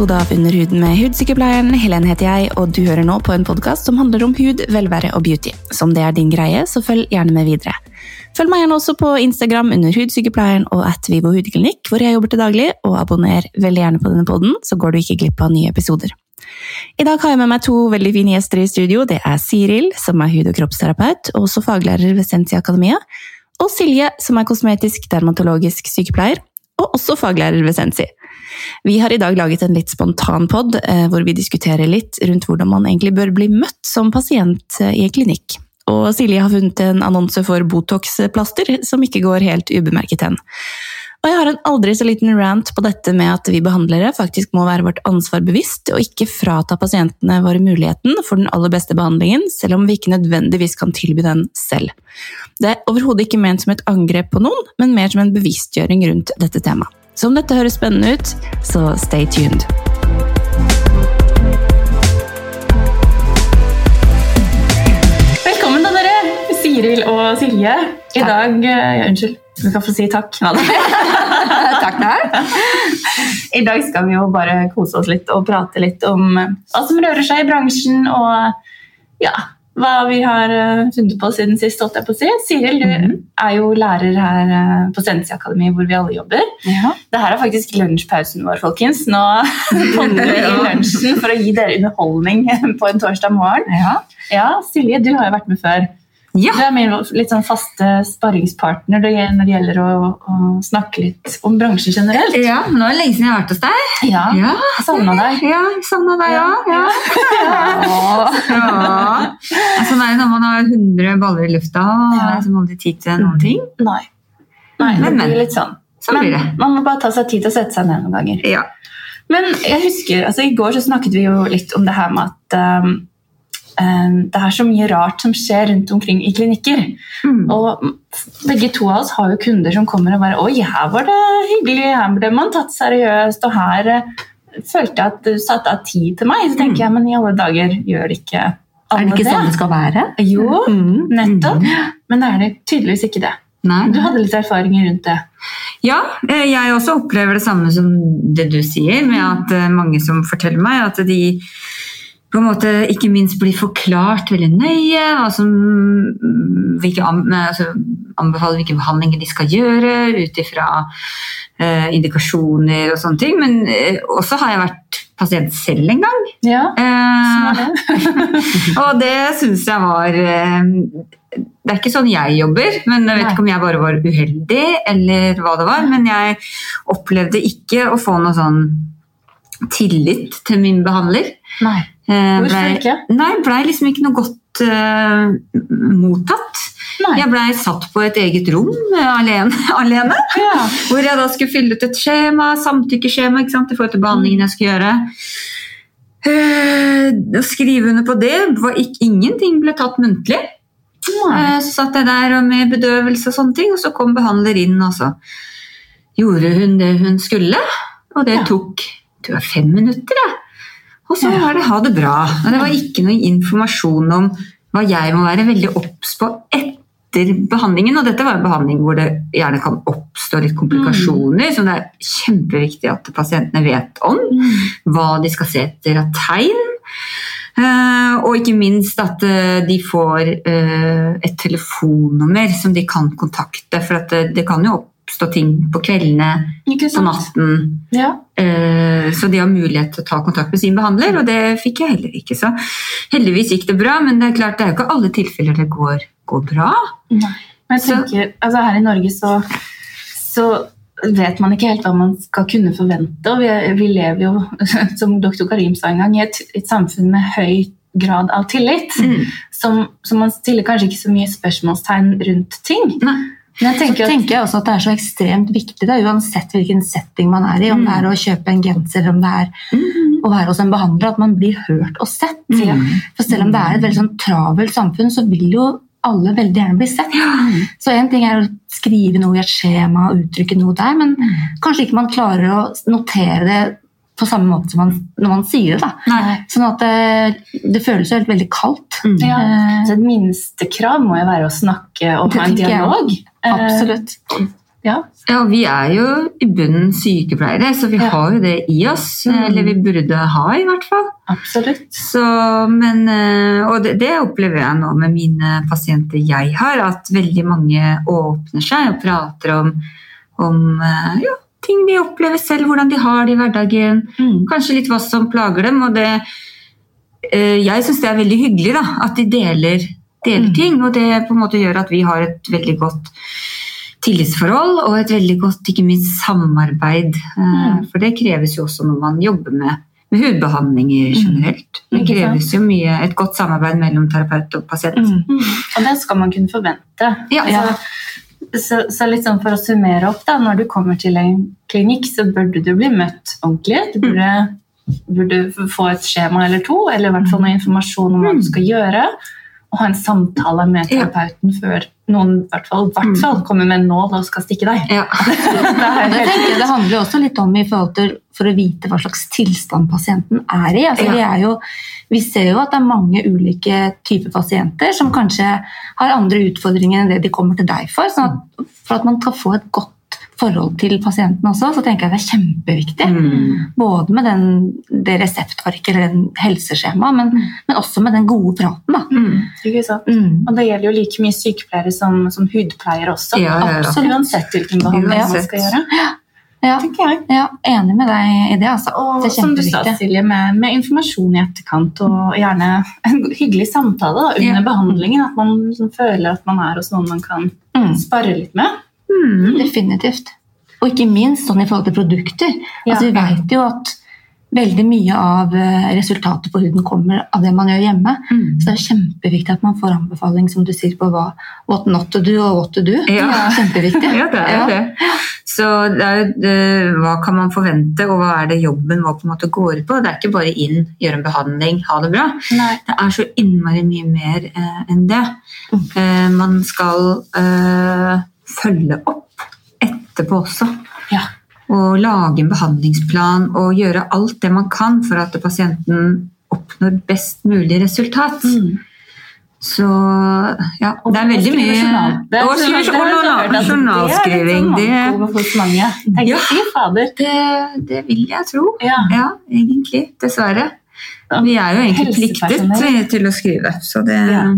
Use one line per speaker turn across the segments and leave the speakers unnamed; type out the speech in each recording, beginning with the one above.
episode av Under huden med hudsykepleieren. Helen heter jeg, og du hører nå på en podkast som handler om hud, velvære og beauty. Som det er din greie, så følg gjerne med videre. Følg meg gjerne også på Instagram under hudsykepleieren og at Vivo hudklinikk, hvor jeg jobber til daglig, og abonner veldig gjerne på denne poden, så går du ikke glipp av nye episoder. I dag har jeg med meg to veldig fine gjester i studio. Det er Siril, som er hud- og kroppsterapeut, og også faglærer ved Sensi Akademia, og Silje, som er kosmetisk dermatologisk sykepleier, og også faglærer ved Sensi. Vi har i dag laget en litt spontan pod, eh, hvor vi diskuterer litt rundt hvordan man egentlig bør bli møtt som pasient eh, i en klinikk. Og Silje har funnet en annonse for Botox-plaster som ikke går helt ubemerket hen. Og jeg har en aldri så liten rant på dette med at vi behandlere faktisk må være vårt ansvar bevisst, og ikke frata pasientene våre muligheten for den aller beste behandlingen, selv om vi ikke nødvendigvis kan tilby den selv. Det er overhodet ikke ment som et angrep på noen, men mer som en bevisstgjøring rundt dette temaet. Så om dette høres spennende ut, så stay tuned. Velkommen da, dere! Siril og Silje. I dag ja, Unnskyld, vi kan få si takk.
takk deg.
I dag skal vi jo bare kose oss litt og prate litt om hva som rører seg i bransjen, og ja, hva vi har funnet på siden sist. holdt jeg på å si. Siril, du
Mhm.
er jo lærer her eh, på Sensi Akademi, hvor vi alle jobber.
Ja.
Det her er faktisk lunsjpausen vår, folkens. Nå kommer vi i lunsjen for å gi dere underholdning på en torsdag morgen.
Ja.
Ja, Silje, du har jo vært med før.
Ja.
Du er min litt sånn faste sparringspartner når det gjelder å, å snakke litt om bransjen generelt.
ja, nå er det lenge siden jeg har vært hos deg.
Ja,
Ja,
savna deg.
Ja, savna deg, ja. ja. ja. Er det når man har 100 baller i lufta
Ja.
har man ikke tid til noen ting.
Nei. Nei, det
Men, men.
blir litt sånn.
Sånn blir det.
Man må bare ta seg tid til å sette seg ned noen ganger.
Ja.
Men jeg husker, altså I går så snakket vi jo litt om det her med at um, det er så mye rart som skjer rundt omkring i klinikker.
Mm.
Og begge to av oss har jo kunder som kommer og bare Oi, her var det hyggelig, her ble man tatt seriøst, og her eh, følte jeg at du satte av tid til meg. Så tenker jeg, men i alle dager, gjør det ikke alle det.
Er det ikke sånn det skal være?
Jo,
Mm.
nettopp.
Mm.
Men det er det tydeligvis ikke det.
Nei.
Du hadde litt erfaringer rundt det.
Ja, eh, jeg også opplever det samme som det du sier, med at eh, mange som forteller meg at de på en måte ikke minst blir forklart veldig nøye som, hvilke altså, anbefaler hvilke behandlinger de skal gjøre ut ifra eh, indikasjoner og sånne ting. Men eh, også har jeg vært pasient selv en gang.
Ja, det.
og det syns jeg var Det er ikke sånn jeg jobber, men jeg vet
Nei.
ikke om jeg bare var uheldig eller hva det var. Men jeg opplevde ikke å få noe sånn tillit til min behandler.
Nei.
Eh,
ikke?
Nei, blei liksom ikke noe godt uh, mottatt.
Nei.
Jeg blei satt på et eget rom eh, alene, alene.
Ja.
Hvor jeg da skulle fylle ut et skjema, samtykkeskjema i forhold til behandlingen jeg skulle gjøre. Uh, Å skrive under på det var ikke, Ingenting ble tatt muntlig. Så satt jeg der og med bedøvelse og sånne ting, og så kom behandler inn, og så gjorde hun det hun skulle. Og det
Ja.
tok det fem minutter, jeg. Og så var det ha det bra. Og det var ikke noe informasjon om hva jeg må være veldig obs på etter behandlingen. Og dette var en behandling hvor det gjerne kan oppstå litt komplikasjoner, som det er kjempeviktig at pasientene vet om.
Mm.
Hva de skal se etter av tegn. Eh, og ikke minst at eh, de får eh, et telefonnummer som de kan kontakte. For det, det kan jo oppstå ting på kveldene, på natten.
Ja.
Eh, Så de har mulighet til å ta kontakt med sin behandler, og det fikk jeg heller ikke. Så heldigvis gikk det bra, men det er klart det er jo ikke alle tilfeller det går, går bra.
Nei. Men jeg tenker, altså Her i Norge så, så vet man ikke helt hva man skal kunne forvente. og Vi, vi lever jo, som doktor Karim sa en gang, i et, et samfunn med høy grad av tillit. Som, så man stiller kanskje ikke så mye spørsmålstegn rundt ting.
Nei.
Men jeg tenker at
tenker jeg også at det er så ekstremt viktig, da, uansett hvilken setting man er i, om
Mm.
det er å kjøpe en genser, om det er
Mm.
å være hos en behandler, at man blir hørt og sett.
Ja.
For selv om det er et veldig sånn travelt samfunn, så vil jo alle veldig gjerne bli sett. Så en ting er å skrive noe i et skjema og uttrykke noe der, men kanskje ikke man klarer å notere det på samme måte som man, når man sier det. da.
Nei.
Sånn at det, det føles jo helt veldig kaldt.
Mm.
ja,
Eh,
så Et minstekrav må jo være å snakke og ha en dialog. Eh,
Absolutt. Ja.
Ja, vi er jo i bunnen sykepleiere, så vi
Ja.
har jo det i oss.
Mm.
Eller vi burde ha, i hvert fall.
Absolutt.
Så, men, eh, og det, det opplever jeg nå med mine pasienter jeg har, at veldig mange åpner seg og prater om, om eh, ja, ting de opplever selv, hvordan de har det i hverdagen.
Mm.
Kanskje litt hva som plager dem. og det, eh, Jeg syns det er veldig hyggelig da, at de deler, deler
Mm.
ting, og det på en måte gjør at vi har et veldig godt tillitsforhold og et veldig godt ikke minst samarbeid. Eh,
Mm.
For det kreves jo også når man jobber med, med hudbehandlinger
Mm.
generelt. Det kreves jo mye et godt samarbeid mellom terapeut og pasient.
Mm.
Mm. Og det skal man kunne forvente.
Ja.
Altså, så, så sånn for å summere opp, da, når du kommer til en klinikk, så burde du bli møtt ordentlig. Du burde, burde få et skjema eller to, eller i hvert fall noe informasjon om hva du skal gjøre. Og ha en samtale med terapeuten før noen i hvert fall, hvert fall kommer med en nål og skal stikke deg.
Ja.
Det
det, tenker jeg, det handler også litt om i forhold til for å vite hva slags tilstand pasienten er i. Altså,
Ja.
vi, er jo, vi ser jo at det er mange ulike typer pasienter som kanskje har andre utfordringer enn det de kommer til deg for. sånn at For at man skal få et godt forhold til pasienten også, så tenker jeg det er kjempeviktig.
Mm.
Både med den, det reseptarket eller den helseskjemaet, men, men også med den gode praten. Da.
Mm.
Ikke sant?
Mm.
Og det gjelder jo like mye sykepleiere som, som hudpleiere også.
Ja, ja, ja.
Absolutt. Uansett hvilken behandling man skal gjøre.
Ja,
jeg.
ja, enig med deg i det. Altså.
Og
det er
som du sa. Silje, med, med informasjon i etterkant og gjerne en hyggelig samtale da, under
Ja.
behandlingen. At man liksom føler at man er hos noen man kan
Mm.
spare litt med.
Mm.
Definitivt. Og ikke minst sånn i forhold til produkter.
Ja.
Altså, vi vet jo at veldig mye av eh, resultatet på huden kommer av det man gjør hjemme.
Mm.
Så det er kjempeviktig at man får anbefaling som du sier, på hva, what not to do og what to do.
Ja.
Kjempeviktig.
Ja, det er det.
Ja.
Så er, det, hva kan man forvente, og hva er det jobben vår på en måte går ut på? Det er ikke bare inn, gjøre en behandling, ha det bra.
Nei.
Det er så innmari mye mer eh, enn det. Eh, man skal eh, følge opp etterpå også.
Ja.
Og lage en behandlingsplan og gjøre alt det man kan for at pasienten oppnår best mulig resultat.
Mm.
Så ja, det er veldig mye.
Det
Og journalskriving.
Det er hos mange.
Ja.
fader.
det, det vil jeg tro.
Ja.
Ja, egentlig. Dessverre. Vi er jo egentlig pliktet til, å skrive, så det
Ja.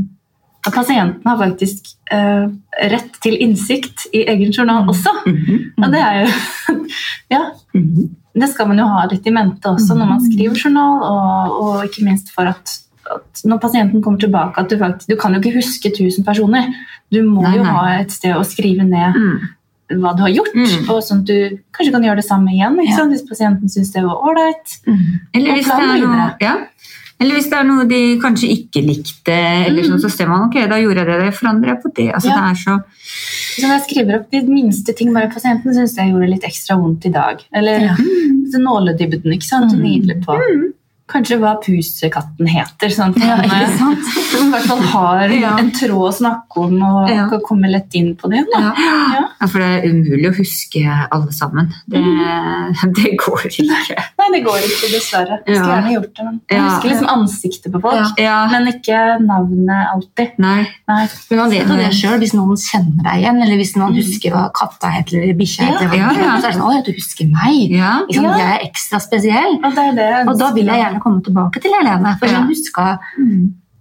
Og pasienten har faktisk uh, rett til innsikt i egen journal også.
Mhm,
Og det er jo Ja,
mhm.
det skal man jo ha litt i mente også når man skriver journal, og, og ikke minst for at, at når pasienten kommer tilbake at du, faktisk, du kan jo ikke huske 1000 personer. Du må
Nei,
jo
nei.
ha et sted å skrive ned
Mm.
hva du har gjort,
Mm.
og sånn at du kanskje kan gjøre det samme igjen
Ja.
sant? hvis pasienten syns det var ålreit.
Mm.
Eller hvis, det er noe, ja. Eller hvis det er noe de kanskje ikke likte, eller sånn, så ser man ok, da gjorde jeg det, det forandrer jeg på det. Altså,
Ja.
det er så,
Så når jeg skriver opp de minste ting bare pasienten syns jeg gjorde litt ekstra vondt i dag. Eller
Ja.
nåledybden, ikke sant?
Mm.
Nydelig på. Kanskje hva pusekatten heter. Sånn at
Ja,
man i hvert fall har
Ja.
en tråd å snakke om og
Ja.
kan komme lett inn på det.
Ja.
Ja.
for det er umulig å huske alle sammen. Det, det går ikke.
Nei, det går ikke, dessverre. Jeg skulle gjerne gjort det. Men jeg
Ja.
husker liksom ansiktet på folk, men ikke navnet alltid.
nei.
Nei.
Men man vet jo det sjøl, hvis noen kjenner deg igjen, eller hvis noen husker hva katta heter eller bikkja heter.
Mm.
Så er det sånn 'Å du husker meg'.
Ja.
Liksom. Jeg er ekstra spesiell.
Og, det er det
Og da vil jeg
ønsker.
Komme tilbake til Helene, for
Ja.
hun huska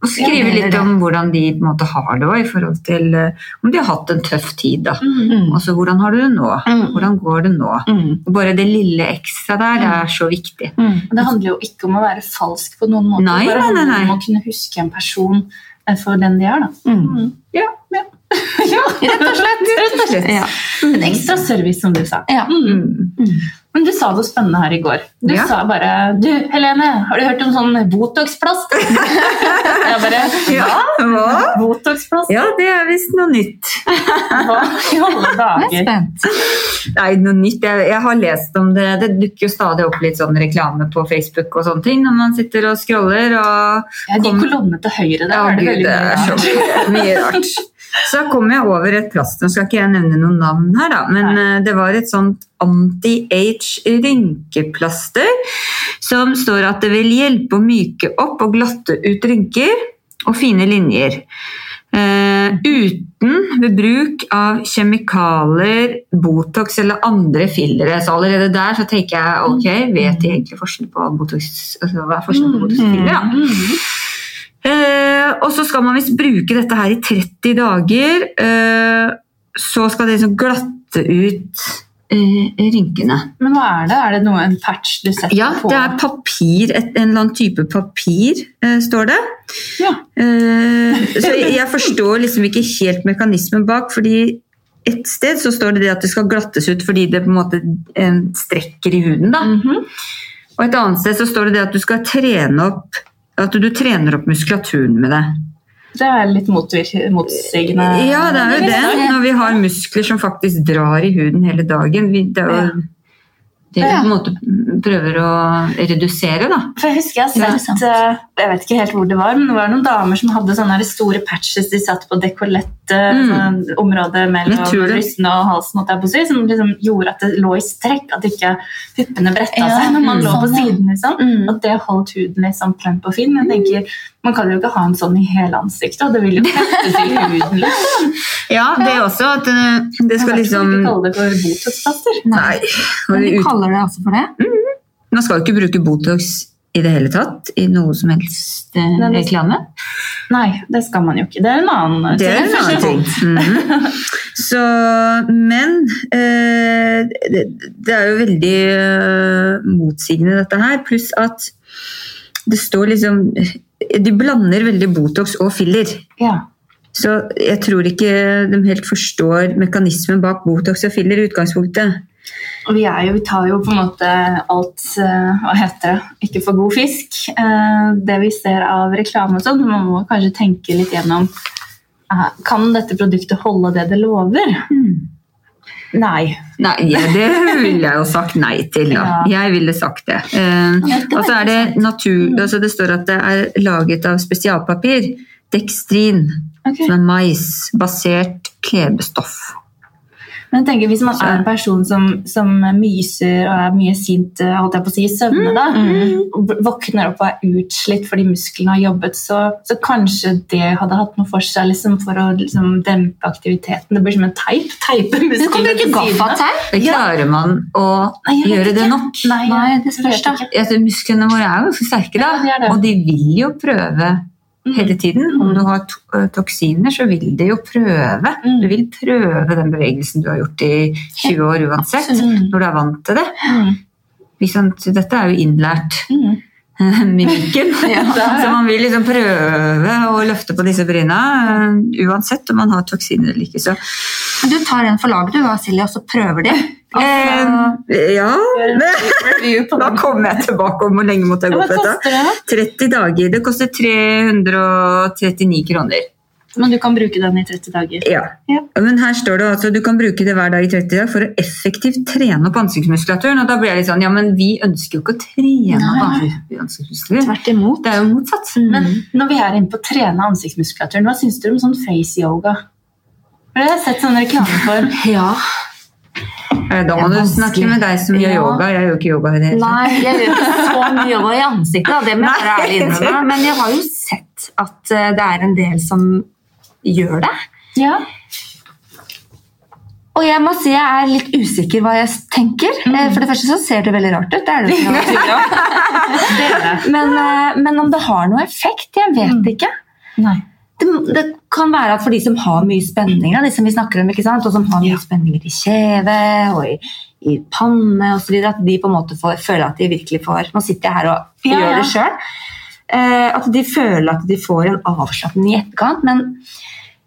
Og skrive
Ja,
litt om hvordan de på en måte har det òg, i forhold til eh, om de har hatt en tøff tid. da.
Mm.
mm.
Og så hvordan har du det nå?
Mm.
Hvordan går det nå?
Mm.
Og bare det lille ekstra der det er så viktig.
Mm.
Det handler jo ikke om å være falsk på noen måte.
Nei,
det bare
nei, nei,
nei. om å kunne huske en person eh, for den de er. da.
Mm.
Ja, ja.
Rett og slett.
Rett og slett.
Ja.
En ekstra service, som du sa.
ja.
Mm.
Mm.
Men du sa noe spennende her i går. Du
Ja.
sa bare Du, Helene, har du hørt om sånn Botox-plast? jeg bare
Ja, hva?
Botox-plast?
Ja, det er visst noe nytt.
Hva i alle
Jeg er
dager?
spent.
Nei, noe nytt. Jeg, jeg har lest om det. Det dukker jo stadig opp litt sånn reklame på Facebook og sånne ting når man sitter og scroller. og
Ja, de kolonnene til høyre der
Ja,
er det
gud,
veldig
det er så
mye rart.
Så kom jeg over et plaster, nå skal ikke jeg nevne noen navn her, da, men
Nei.
eh, det var et sånt anti-age rynkeplaster som står at det vil hjelpe å myke opp og glatte ut rynker og fine linjer. Uh, uten ved bruk av kjemikalier, Botox eller andre fillere. Så allerede der så tenker jeg ok, vet de egentlig forskjell på Botox, altså, hva er forskjellen på Botox og filler? Ja. Eh, og så skal man visst bruke dette her i 30 dager. Eh, så skal det liksom glatte ut eh, rynkene.
Men hva er det? Er det noe, en patch du setter
Ja,
på?
det er papir, et, en eller annen type papir, eh, står det.
Ja.
Eh, så jeg, jeg forstår liksom ikke helt mekanismen bak, fordi et sted så står det det at det skal glattes ut fordi det på en måte strekker i huden. da.
Mhm.
Og et annet sted så står det det at du skal trene opp at du trener opp muskulaturen med det.
Det er litt motsigende.
Ja, det er jo det. Når vi har muskler som faktisk drar i huden hele dagen. Vi, det er jo det vi på en måte prøver å redusere, da.
For jeg husker jeg har sett Jeg vet ikke helt hvor det var, men det var noen damer som hadde sånne store patches de satt på dekollettet,
Mm.
sånn området mellom
Jeg
brystene og halsen, holdt jeg på si, som liksom gjorde at det lå i strekk, at ikke puppene bretta
Ja,
seg når man
mm,
lå på
sånn,
siden. liksom.
Mm.
At det holdt huden liksom plump og fin. Men jeg tenker, man kan jo ikke ha en sånn i hele ansiktet, og det vil jo feste til huden. liksom.
Ja, det er også at eh, det skal
Jeg
liksom
ikke kalle det for Botox-plaster.
Nei.
Men de kaller det altså for det?
Man skal jo ikke bruke Botox i det hele tatt i noe som helst eh, reklame.
Nei, det skal man jo ikke. Det er en annen
Det er en annen ting. Mhm. Så, men eh, det, det er jo veldig eh, motsigende dette her. Pluss at det står liksom De blander veldig Botox og filler.
Ja.
Så jeg tror ikke de helt forstår mekanismen bak Botox og filler i utgangspunktet.
Og vi, er jo, vi tar jo på en måte alt eh, Hva heter det? Ikke for god fisk. Eh, det vi ser av reklame og sånn. Man må kanskje tenke litt gjennom eh, Kan dette produktet holde det det lover? Nei.
Nei, ja, det ville jeg jo sagt nei til. Da.
Ja.
Jeg ville sagt det. Eh, og så er det natur... Altså det står at det er laget av spesialpapir. Dekstrin,
okay.
som er mais-basert klebestoff.
Men jeg tenker, Hvis man er en person som, som myser og er mye sint eh, holdt jeg på å si, i søvne, da, og våkner opp og er utslitt fordi musklene har jobbet, så, så kanskje det hadde hatt noe for seg liksom, for å liksom, dempe aktiviteten. Det blir som en teip. Teipe
Du kan
musklene
bruke
sidene.
gaffateip.
Men Klarer man å
Nei,
gjøre det nok?
Nei,
det spørs da.
musklene våre er jo ganske sterke, da.
Ja, de er det.
og de vil jo prøve hele tiden. Om du har to eh, toksiner, så vil det jo prøve.
Mm.
Du vil prøve den bevegelsen du har gjort i 20 år uansett, når du er vant til det.
Mm.
Han, dette er jo innlært
Mm.
mimikken.
Ja.
Så man vil liksom prøve å løfte på disse bryna, eh, uansett om man har toksiner eller ikke. Så,
Men du tar en for laget du, da, Silje, og så prøver de.
eh, ja Da kommer jeg tilbake om hvor lenge måtte jeg gå på dette.
koster det? da?
30 dager. Det koster 339 kroner.
Men du kan bruke den i 30 dager.
Ja.
Ja.
Men her står det altså du kan bruke det hver dag i 30 dager for å effektivt trene opp ansiktsmuskulaturen. Og da blir jeg litt sånn, ja, men vi ønsker jo ikke å trene opp
Nei. Tvert imot.
Det er jo motsatt.
Men når vi er inne på å trene ansiktsmuskulaturen, hva syns du om sånn face-yoga? For Det har jeg sett sånn reklame for.
Ja.
Eh, Da må du snakke med deg som gjør
Ja.
yoga. Jeg gjør ikke yoga i det.
Nei, jeg gjør ikke så mye yoga i ansiktet, det må jeg være ærlig innrømme. Men jeg har jo sett at eh, det er en del som gjør det.
Ja.
Og jeg må si jeg er litt usikker hva jeg tenker. Mm. For det første så ser det veldig rart ut. Det er det
er.
Men, eh, men om det har noe effekt, jeg vet ikke.
Nei.
Det, det kan være at for de som har mye spenninger, de som vi snakker om, og som har mye spenninger i kjeve og i, i panne osv., at de på en måte får føler at de virkelig får Nå sitter jeg her og
Ja,
gjør
ja.
det sjøl. Eh, at de føler at de får en avslapning i etterkant. Men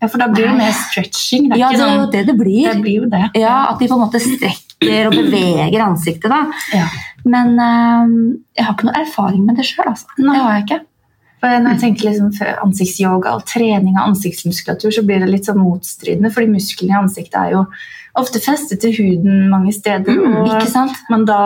Ja, for da blir det mer stretching. Det
ja, det er jo det det blir.
det blir jo det.
Ja, At de på en måte strekker og beveger ansiktet. da.
Ja.
Men um, jeg har ikke noe erfaring med det sjøl. Altså. Det har jeg ikke.
For når jeg tenker liksom ansiktsyoga og trening av ansiktsmuskulatur, så blir det litt sånn motstridende, fordi musklene i ansiktet er jo ofte festet til huden mange steder.
Mm,
og
ikke sant?
man da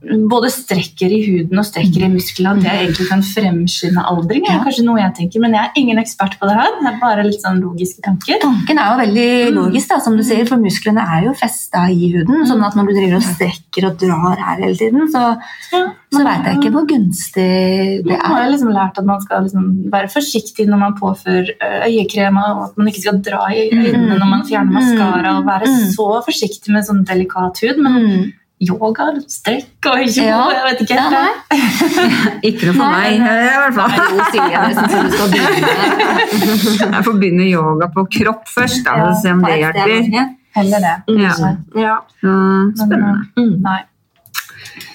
både strekker i huden og strekker i musklene, at det egentlig kan fremskynde aldring. er kanskje noe jeg tenker, Men jeg er ingen ekspert på det her. Det er bare litt sånn logiske tanker.
Tanken er jo veldig
Mm.
logisk, da, som du sier, for musklene er jo festa i huden. sånn at når du driver og strekker og drar her hele tiden, så,
Ja.
så veit jeg ikke hvor gunstig det er.
Man har liksom lært at man skal liksom være forsiktig når man påfører ø, øyekrem, og at man ikke skal dra i øynene når man fjerner maskara, og være
Mm.
så forsiktig med sånn delikat hud. Men Yoga, strekk og ikke
Ja.
jeg vet ikke.
Ja, nei.
Ikke noe for
Nei,
meg, i hvert fall.
Jo, Silje, jeg syns du skal begynne.
Jeg får begynne yoga på kropp først, da, og se om det hjelper.
Heller det.
Ja.
Ja.
Spennende.
Mm.
Nei.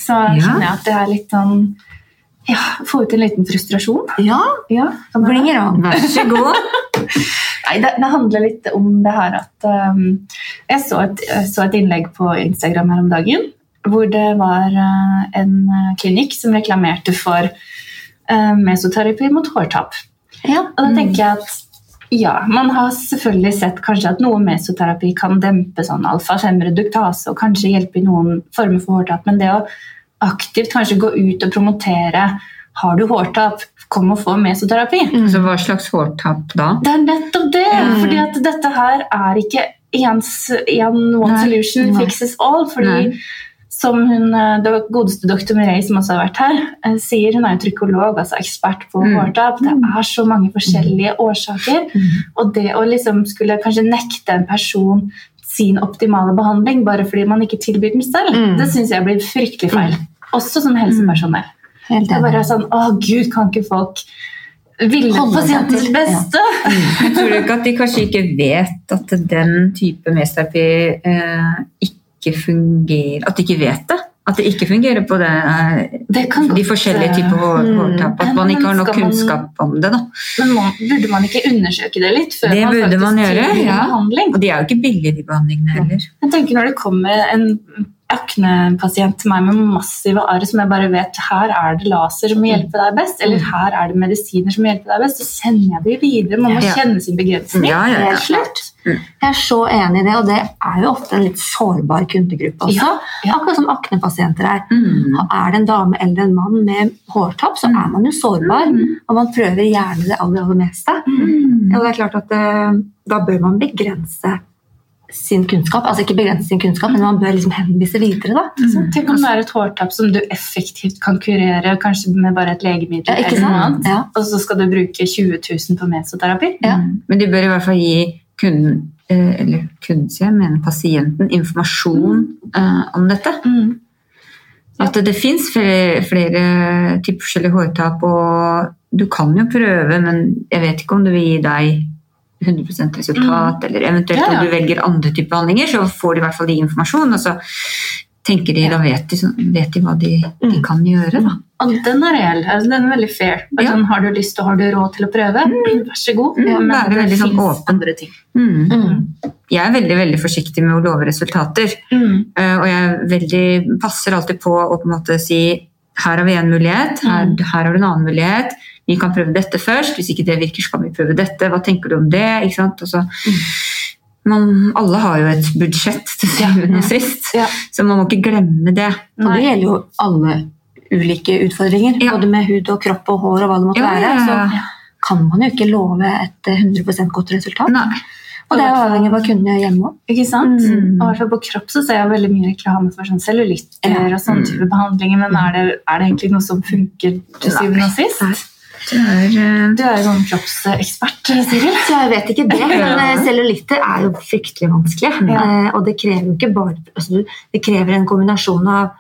Så skjønner jeg at det er litt sånn Ja, få ut en liten frustrasjon.
ja,
Ja, være?
it.
Vær så god.
Nei, det, det handler litt om det her at um, jeg, så et, jeg så et innlegg på Instagram her om dagen hvor det var uh, en uh, klinikk som reklamerte for uh, mesoterapi mot hårtap.
Ja.
Og da tenker jeg at ja, man har selvfølgelig sett kanskje at noe mesoterapi kan dempe sånn alfa-5-reduktase og kanskje hjelpe i noen former for hårtap, men det å aktivt kanskje gå ut og promotere har du hårtap, kom og få mesoterapi.
Så hva slags hårtap da?
Det er nettopp det!
Mm.
fordi at dette her er ikke én en one solution
Nei.
fixes all. fordi
Nei.
Som hun, eh, det godeste doktor Mirei, som også har vært her, eh, sier, hun er jo trykolog, altså ekspert på
Mm.
hårtap. Det er så mange forskjellige årsaker.
Mm.
Og det å liksom skulle kanskje nekte en person sin optimale behandling bare fordi man ikke tilbyr den selv,
Mm.
det syns jeg blir fryktelig feil. Også som helsepersonell.
Helt
Det er bare sånn Å, gud, kan ikke folk ville pasientens beste?
Jeg tror du ikke at de kanskje ikke vet at den type mesterapi eh, ikke fungerer At de ikke vet det? At det ikke fungerer på det, eh,
Det kan
de forskjellige typer hår, hårtap? At man ikke har nok kunnskap om det. da.
Men må, burde man ikke undersøke det litt før
Det
man faktisk
man gjøre, ja.
behandling?
Og de er jo ikke billige, de behandlingene heller.
Jeg tenker Når det kommer en aknepasient til meg med massive arr som jeg bare vet her er det laser som hjelper deg best, eller her er det medisiner som hjelper deg best, så sender jeg det videre. Man må
Ja.
kjenne sin begrensning.
Ja, ja, ja.
Helt klart. Jeg er så enig i det, og det er jo ofte en litt sårbar kundegruppe også.
Ja, ja.
Akkurat som aknepasienter er.
Mm.
Er det en dame eller en mann med hårtapp, så er man jo sårbar. Og man prøver gjerne det aller, aller meste.
Mm.
Og det er klart at eh, Da bør man begrense sin kunnskap. Altså ikke begrense sin kunnskap, men man bør liksom henvise videre. da.
Så Tenk om det er et hårtap som du effektivt kan kurere kanskje med bare et legemiddel,
Ja, ikke
eller noe annet,
Ja.
og så skal du bruke 20 000 på mesoterapi.
Ja.
Mm. Men de bør i hvert fall gi kunden, eh, eller kunden jeg mener pasienten, informasjon uh, om dette.
Mm.
At det, det fins flere, flere typer forskjellige hårtap, og du kan jo prøve, men jeg vet ikke om det vil gi deg 100% resultat, eller eventuelt
Ja, ja.
om du velger andre typer behandlinger, så får de i hvert fall de informasjon, og så tenker de, da vet de, vet de hva de, de
Mm.
kan gjøre, da.
Den er reell. Altså, den er veldig fair.
Ja.
Sånn, har du lyst og har du råd til å prøve, vær så god.
Mm,
Men
være
det
veldig sånn
andre ting.
Mm.
Mm.
Jeg er veldig, veldig forsiktig med å love resultater.
Mm.
Eh, Og jeg veldig, passer alltid på å på en måte si her har vi en mulighet, her,
Mm.
her har du en annen mulighet. Vi kan prøve dette først. Hvis ikke det virker, så kan vi prøve dette. Hva tenker du om det? Ikke sant? Og så, man, alle har jo et budsjett til syvende og sist,
Ja.
så man må ikke glemme det.
Og det gjelder jo alle ulike utfordringer,
Ja.
både med hud og kropp og hår og hva det måtte være. Så kan man jo ikke love et eh, 100% godt resultat.
Nei.
Og det er avhengig av hva kundene gjør hjemme òg.
Ikke sant?
Mm.
Og på kropp så ser jeg veldig mye reklame for sånn cellulitter
Ja.
og sånne
Mm.
type behandlinger, men er det, er det egentlig noe som funker til syvende og sist?
Det er, eh,
Du er jo sånn kroppsekspert, Siril.
Så jeg vet ikke det, men eh, cellulitter er jo fryktelig vanskelig.
Ja.
Eh, Og det krever jo ikke bare altså, Det krever en kombinasjon av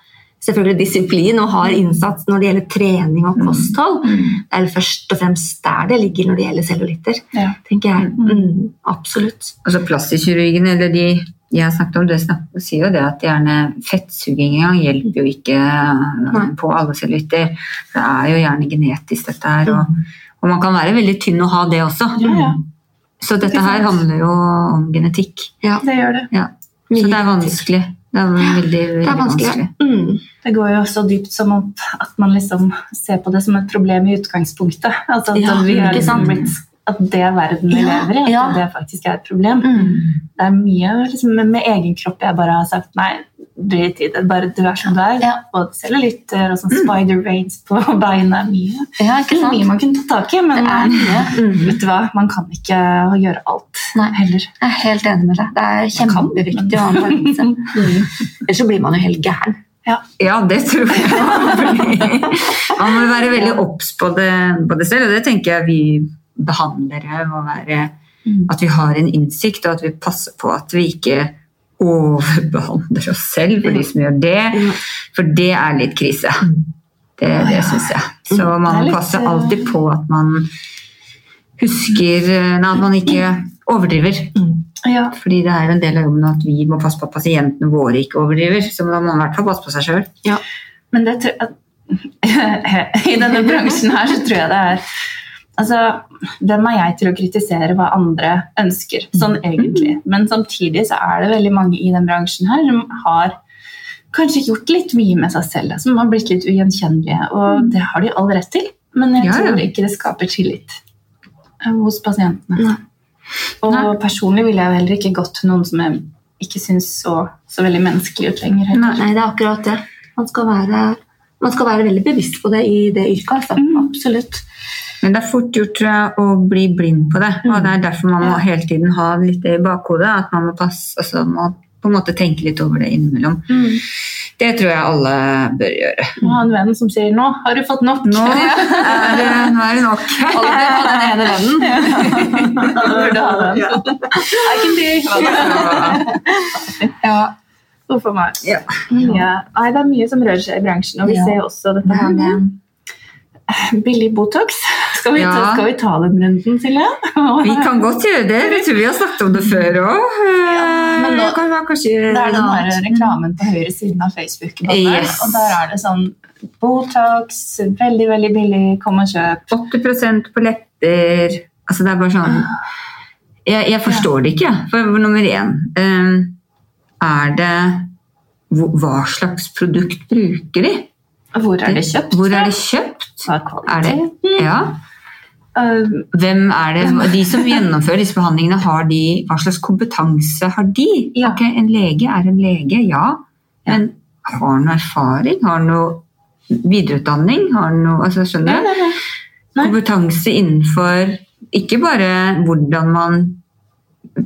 selvfølgelig disiplin og hard innsats når det gjelder trening og kosthold. Det er først og fremst der det ligger når det gjelder cellulitter,
Ja.
tenker jeg. Mm, absolutt.
altså plastikkirurgene, eller de jeg snakket om, snak, sier jo det at gjerne fettsuging engang hjelper jo ikke
Nei.
på alle cellulitter. Det er jo gjerne genetisk dette her, og, og man kan være veldig tynn og ha det også.
Ja, ja.
Så dette her handler jo om genetikk.
Ja.
Det gjør det.
Ja. Så det er vanskelig. Det er veldig, veldig
Det er vanskelig.
vanskelig.
Mm.
Det går jo så dypt som at man liksom ser på det som et problem i utgangspunktet. Altså at,
Ja,
vi er blitt, at det er verden vi
Ja,
lever i, at
ja.
det faktisk er et problem.
Mm.
Det er mye liksom, med, egen kropp jeg bare har sagt nei, drit i det. Bare du er som du er.
Ja.
Både cellulitter og sånn spider veins på beina. Mye.
Ja, ikke
er
sant?
mye man kunne ta tak i, men
Det er mye.
vet du hva? man kan ikke gjøre alt
Nei.
heller.
Jeg er helt enig med deg. Det er kjempeviktig å ha en balanse. Ellers så blir man jo helt gæren.
Ja, det tror jeg. Man må være veldig obs på, det- på det selv, og det tenker jeg vi behandlere må være At vi har en innsikt, og at vi passer på at vi ikke overbehandler oss selv for de som gjør det. For det er litt krise. Det, det syns jeg. Så man
er
må passe
eh,
alltid på at man husker eh, nei, At man ikke overdriver.
Ja.
Fordi det er en del av jobben at vi må passe på at pasientene våre ikke overdriver. Så da må man i hvert fall passe på seg sjøl.
Men det tror jeg I denne bransjen her så tror jeg det er Altså, Hvem er jeg til å kritisere hva andre ønsker, sånn egentlig? Men samtidig så er det veldig mange i den bransjen her som har kanskje gjort litt mye med seg selv, som har blitt litt ugjenkjennelige. Og det har de all rett til, men jeg
Ja, ja.
tror ikke det skaper tillit eh, hos pasientene.
Nei.
Og
Nei.
personlig ville jeg heller ikke gått til noen som jeg ikke syns så, så veldig menneskelig ut lenger. heller.
Nei, det er akkurat det. Man skal være, man skal være veldig bevisst på det i det yrket. Altså. Absolutt.
Men det er fort gjort tror jeg, å bli blind på det. Og det er derfor man må hele tiden ha litt det i bakhodet. At man må, passe, altså, må på en måte tenke litt over det innimellom. Det tror jeg alle bør gjøre.
Må ha en venn som sier 'nå har du fått nok'.
Nå er det, nå er det nok.
Alle på den ene vennen.
Da burde ha den. I can be.
Ja.
Uff a meg.
Ja.
Ja. Nei, det er mye som rører seg i bransjen, og vi
Ja.
ser også dette her med billig Botox. Skal vi, ta,
Ja.
skal vi ta den runden, Silje?
Vi kan godt gjøre det. Jeg tror vi har snakket om det før òg.
men nå-
kan være kanskje
Det er den
der
reklamen på høyre siden av Facebook-banneren,
Yes.
og der er det sånn Botox, veldig, veldig billig, kom og kjøp.
80% på lepper Altså, det er bare sånn Jeg, jeg forstår det ikke. For nummer én eh, Er det Hva slags produkt bruker de?
Hvor er det kjøpt?
Hvor er det kjøpt?
Er
det? Ja.
Uh,
Hvem er det? De som gjennomfører disse behandlingene, har de, hva slags kompetanse har de?
Ja.
Ok, En lege er en lege, ja. Men har han noe erfaring? Har han noe videreutdanning? Har han noe, altså, skjønner du?
nei, nei. Nei.
Kompetanse innenfor ikke bare hvordan man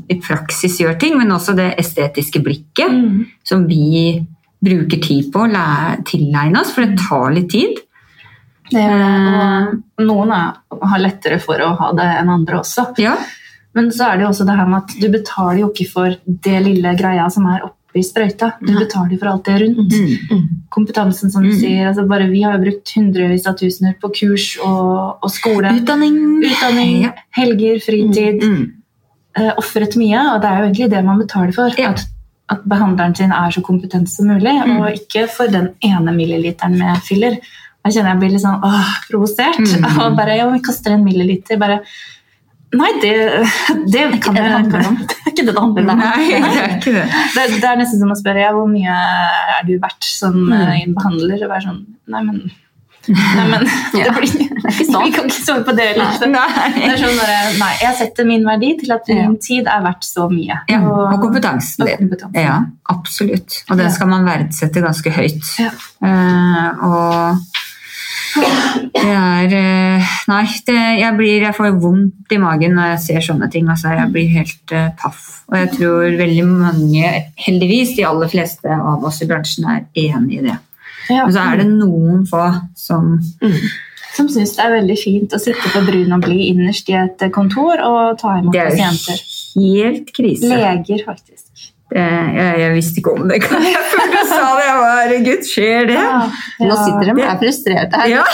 i praksis gjør ting, men også det estetiske blikket
Mm.
som vi bruker tid på å tilegne oss, for det tar litt tid.
Det gjør det. Og noen er, har lettere for å ha det enn andre også.
Ja,
Men så er det jo også det her med at du betaler jo ikke for det lille greia som er oppi sprøyta. Du
Nei.
betaler for alt det rundt.
mm.
Kompetansen, som du
Mm.
sier. Altså bare vi har jo brukt hundrevis av tusener på kurs og, og skole.
Utdanning.
Utdanning,
Ja.
helger, fritid.
Mm.
Eh, Offret mye, og det er jo egentlig det man betaler for.
Ja.
At, at behandleren sin er så kompetent som mulig,
Mm.
og ikke for den ene milliliteren med filler. Jeg kjenner jeg blir litt sånn åh, provosert.
Mm.
Og bare, ja, vi kaster en milliliter. Bare, nei, det, det,
er ikke det det handler om.
Det er ikke det det handler om.
Nei, det er ikke det.
Det, det er nesten som å spørre ja, hvor mye er du verdt som eh,
Mm.
behandler. Og være sånn Nei, men, nei, men det blir, Vi kan ikke sove på det. Liksom. Det er sånn bare, nei, Jeg setter min verdi til at min tid er verdt så mye.
Ja, og kompetansen
og
din.
kompetansen.
Ja, absolutt. Og det skal man verdsette ganske høyt.
Ja.
Uh, og det er eh, Nei, det, jeg, blir, jeg får vondt i magen når jeg ser sånne ting. Altså, jeg blir helt uh, paff. Og jeg tror veldig mange, heldigvis de aller fleste av oss i bransjen, er enig i det.
Ja.
Men så er det noen få som
Som syns det er veldig fint å sitte på brun og blid innerst i et kontor og ta imot
Det er
jo
helt krise.
Leger, faktisk.
Det, jeg, jeg visste ikke om det. Jeg følte du sa det. Jeg var, Herregud, skjer det?
Nå sitter de og er frustrerte her.
Ja.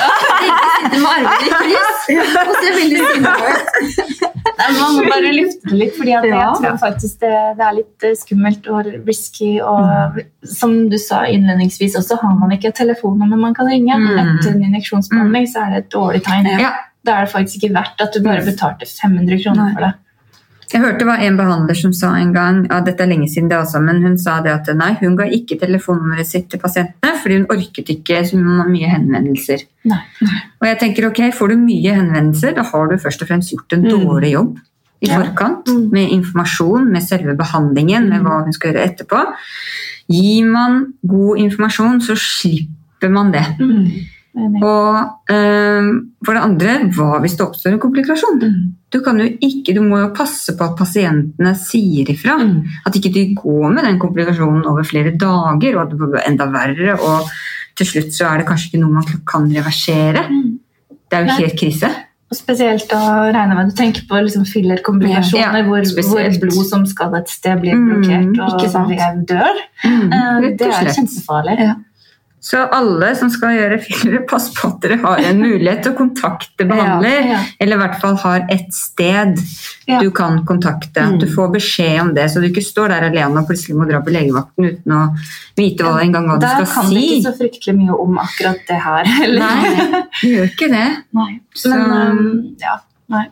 Sitter med armene i kryss og ser veldig sinne ut.
Man må bare lufte det litt,
Ja.
jeg tror faktisk det, det er litt eh, skummelt og risky. Og som du sa innledningsvis også, har man ikke et telefonnummer man kan ringe
Mm.
etter en injeksjonsbehandling, så er det et dårlig tegn.
Ja.
Da er det faktisk ikke verdt at du bare betalte 500 kroner
Nei.
for det.
Jeg hørte var en behandler som sa en gang ja, dette er lenge siden det også, men hun sa det at nei, hun ga ikke telefonnummeret sitt til pasientene fordi hun orket ikke så mye henvendelser.
Nei.
Og jeg tenker ok, Får du mye henvendelser, da har du først og fremst gjort en
Mm.
dårlig jobb i
Ja.
forkant
Mm.
med informasjon, med selve behandlingen, med hva hun skal gjøre etterpå. Gir man god informasjon, så slipper man det.
Mm.
Og eh, for det andre, hva hvis det oppstår en komplikasjon? Du, ikke, du må jo passe på at pasientene sier ifra. At ikke de går med den komplikasjonen over flere dager, og at det blir enda verre. Og til slutt så er det kanskje ikke noe man kan reversere. Det er jo helt krise.
Og spesielt å regne med du tenker på liksom fillerkomplikasjoner,
Ja,
hvor, hvor et blod som skal et sted, blir
Mm,
blokkert, og vev dør. Mm,
Rett
Det er kjempefarlig.
Ja.
Så alle som skal gjøre filler, pass på at dere har en mulighet til å kontakte behandler.
Ja, ja.
Eller i hvert fall har et sted
Ja.
du kan kontakte. At du får beskjed om det, så du ikke står der alene og plutselig må dra på legevakten uten å vite hva, engang hva du
Der
skal
kan det ikke så fryktelig mye om akkurat det her. Eller?
Nei, du gjør ikke det.
Nei.
Så-
Men um, ja. Nei.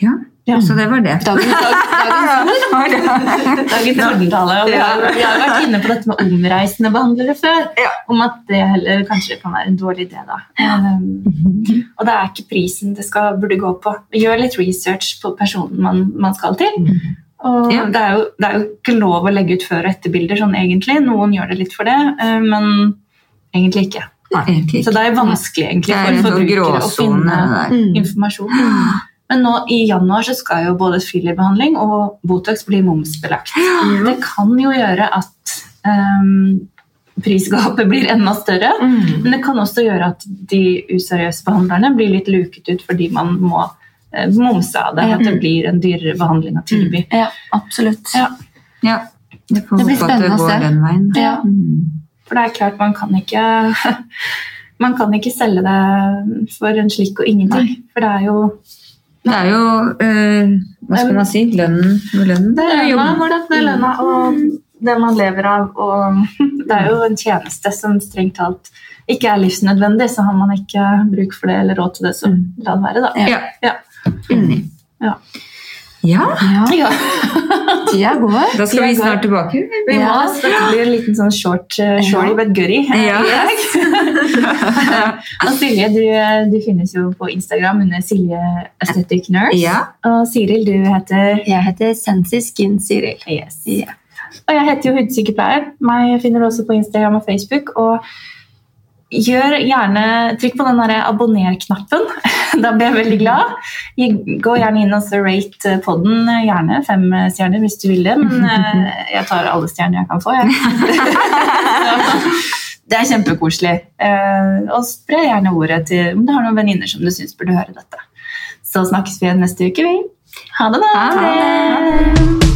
Ja,
Ja.
Så det var det.
Dagens, dagens
Dagens ordentale. Og vi har, vi har vært inne på dette med omreisende behandlere før. Om at det heller kanskje kan være en dårlig idé. da. Um, og det er ikke prisen det skal, burde gå på. Gjør litt research på personen man, man skal til. Og
Ja.
det, er jo, det er jo ikke lov å legge ut før- og etterbilder sånn egentlig. Noen gjør det litt for det, uh, men egentlig ikke.
Egentlig
Så det er vanskelig egentlig for
sånn
forbrukere å finne
der.
Mm.
informasjon. Men nå i januar så skal jo både fillerbehandling og Botox bli momsbelagt. Det kan jo gjøre at um, prisgapet blir enda større.
Mm.
Men det kan også gjøre at de useriøse behandlerne blir litt luket ut fordi man må eh, momse av det. At det blir en dyrere behandling å tilby.
Ja, absolutt.
Ja.
Ja, det
Det blir spennende å se. Ja.
Mm.
For det er klart, man kan ikke Man kan ikke selge det for en slik og ingenting. For det er jo
Det er jo eh, Hva skal man si? Lønnen lønnen.
Det er
jobben vår,
er lønna og det man lever av. Og det er jo en tjeneste som strengt talt ikke er livsnødvendig, så har man ikke bruk for det eller råd til det, så la det være, da.
Ja.
Ja. Ja.
Ja,
Ja,
Ja.
tida går.
da skal vi snart tilbake.
Vi må,
Ja.
en liten sånn short, uh, shorty but goodie. eh,
Ja.
i og Silje, du, du finnes jo på Instagram under Silje Aesthetic Nurse.
Ja.
Og Siril, du heter
Jeg heter Sensi Skin Cyril.
Yes.
Ja.
Og jeg heter jo hudsykepleier. Meg finner du også på Instagram og Facebook. Og gjør gjerne Trykk på den abonner-knappen. Da blir jeg veldig glad. Gå gjerne inn og rate podden. Gjerne fem stjerner hvis du vil det, men eh, jeg tar alle stjerner jeg kan få. Jeg. Det er kjempekoselig. Eh, Og spre gjerne ordet til om du har noen venninner som du syns burde høre dette. Så snakkes vi igjen neste uke, vi. Ha det, da!
Ha det.